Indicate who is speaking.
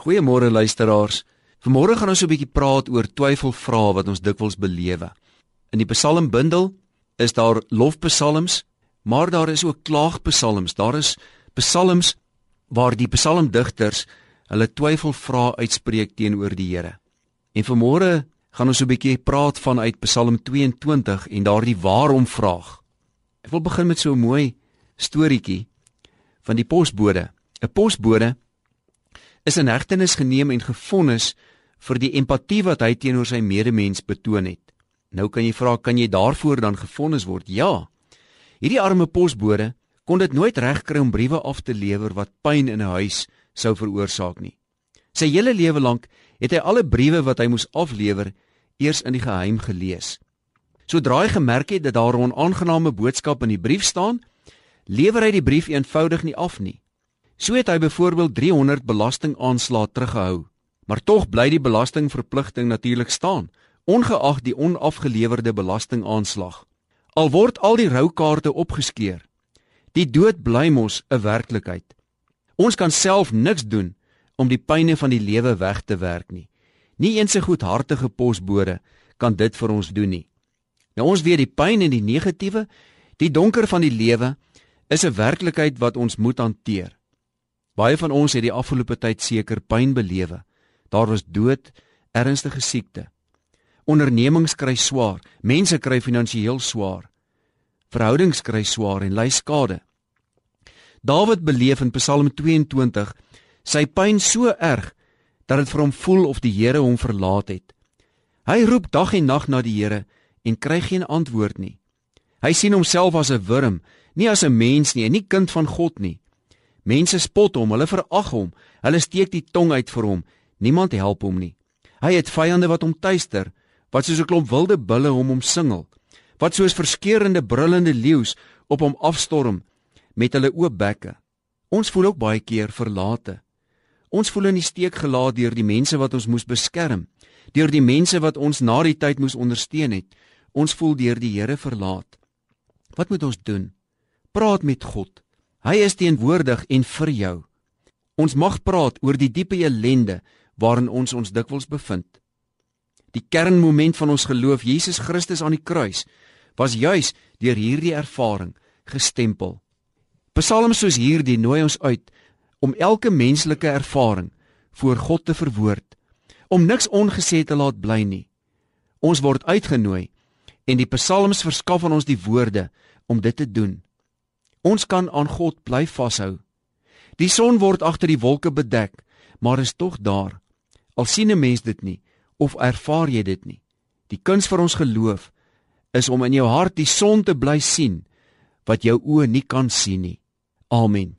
Speaker 1: Goeiemôre luisteraars. Vanmôre gaan ons 'n bietjie praat oor twyfelvrae wat ons dikwels belewe. In die Psalmbundel is daar lofpsalms, maar daar is ook klaagpsalms. Daar is psalms waar die psalmdigters hulle twyfelvrae uitspreek teenoor die Here. En vanmôre gaan ons 'n bietjie praat vanuit Psalm 22 en daardie waarom vraag. Ek wil begin met so 'n mooi storieetjie van die posbode. 'n Posbode is in hegtenis geneem en gefonnis vir die empatie wat hy teenoor sy medemens betoon het. Nou kan jy vra, kan jy daarvoor dan gefonnis word? Ja. Hierdie arme posbode kon dit nooit regkry om briewe af te lewer wat pyn in 'n huis sou veroorsaak nie. Sy hele lewe lank het hy alle briewe wat hy moes aflewer eers in die geheim gelees. Sodra hy gemerk het dat daar 'n onaangename boodskap in die brief staan, lewer hy die brief eenvoudig nie af nie. So het hy byvoorbeeld 300 belastingaanslae teruggehou, maar tog bly die belastingverpligting natuurlik staan, ongeag die onafgelewerde belastingaanslag. Al word al die roukaarte opgeskeur, die dood bly mos 'n werklikheid. Ons kan self niks doen om die pyne van die lewe weg te werk nie. Nie eens 'n goedhartige posbode kan dit vir ons doen nie. Nou ons weet die pyn en die negatiewe, die donker van die lewe is 'n werklikheid wat ons moet hanteer. Baie van ons het die afgelope tyd seker pyn belewe. Daar was dood, ernstige siekte. Ondernemings kry swaar, mense kry finansiëel swaar. Verhoudings kry swaar en ly skade. Dawid beleef in Psalm 22 sy pyn so erg dat dit vir hom voel of die Here hom verlaat het. Hy roep dag en nag na die Here en kry geen antwoord nie. Hy sien homself as 'n wurm, nie as 'n mens nie, en nie kind van God nie. Mense spot hom, hulle verag hom, hulle steek die tong uit vir hom. Niemand help hom nie. Hy het vyande wat hom tuister, wat soos 'n klomp wilde bulle hom omsingel, wat soos verskeurende brullende leeu's op hom afstorm met hulle oop bekke. Ons voel ook baie keer verlate. Ons voel in die steek gelaat deur die mense wat ons moes beskerm, deur die mense wat ons na die tyd moes ondersteun het. Ons voel deur die Here verlaat. Wat moet ons doen? Praat met God. Hy is teenwoordig en vir jou. Ons mag praat oor die diepe ellende waarin ons ons dikwels bevind. Die kernmoment van ons geloof, Jesus Christus aan die kruis, was juis deur hierdie ervaring gestempel. Psalms soos hierdie nooi ons uit om elke menslike ervaring voor God te verwoord, om niks ongesê te laat bly nie. Ons word uitgenooi en die psalms verskaf aan ons die woorde om dit te doen. Ons kan aan God bly vashou. Die son word agter die wolke bedek, maar is tog daar. Al sien 'n mens dit nie of ervaar jy dit nie. Die kuns vir ons geloof is om in jou hart die son te bly sien wat jou oë nie kan sien nie. Amen.